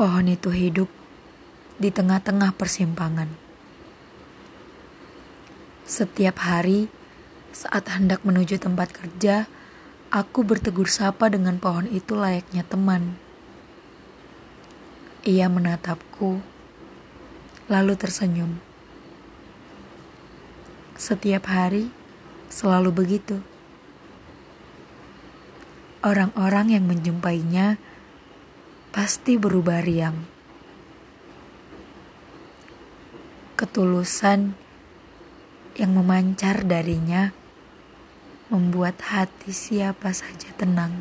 Pohon itu hidup di tengah-tengah persimpangan. Setiap hari, saat hendak menuju tempat kerja, aku bertegur sapa dengan pohon itu layaknya teman. Ia menatapku, lalu tersenyum. Setiap hari selalu begitu. Orang-orang yang menjumpainya pasti berubah riang. Ketulusan yang memancar darinya membuat hati siapa saja tenang.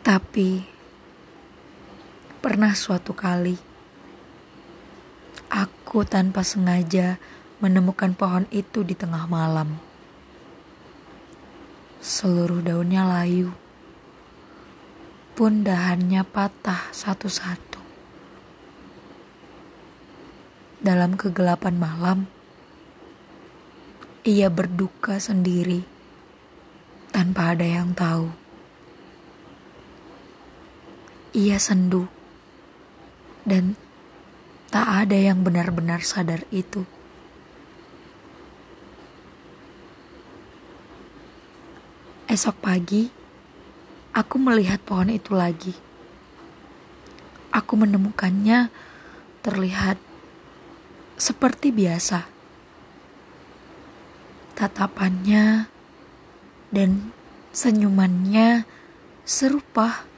Tapi pernah suatu kali aku tanpa sengaja menemukan pohon itu di tengah malam. Seluruh daunnya layu, pun dahannya patah satu-satu. Dalam kegelapan malam, ia berduka sendiri tanpa ada yang tahu. Ia sendu, dan tak ada yang benar-benar sadar itu. Esok pagi, aku melihat pohon itu lagi. Aku menemukannya terlihat seperti biasa. Tatapannya dan senyumannya serupa.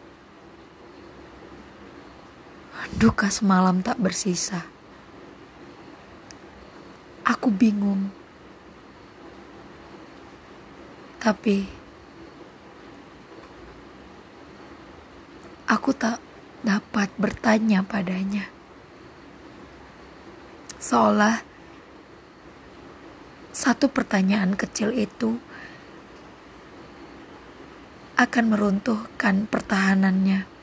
Duka semalam tak bersisa. Aku bingung. Tapi Aku tak dapat bertanya padanya. Seolah satu pertanyaan kecil itu akan meruntuhkan pertahanannya.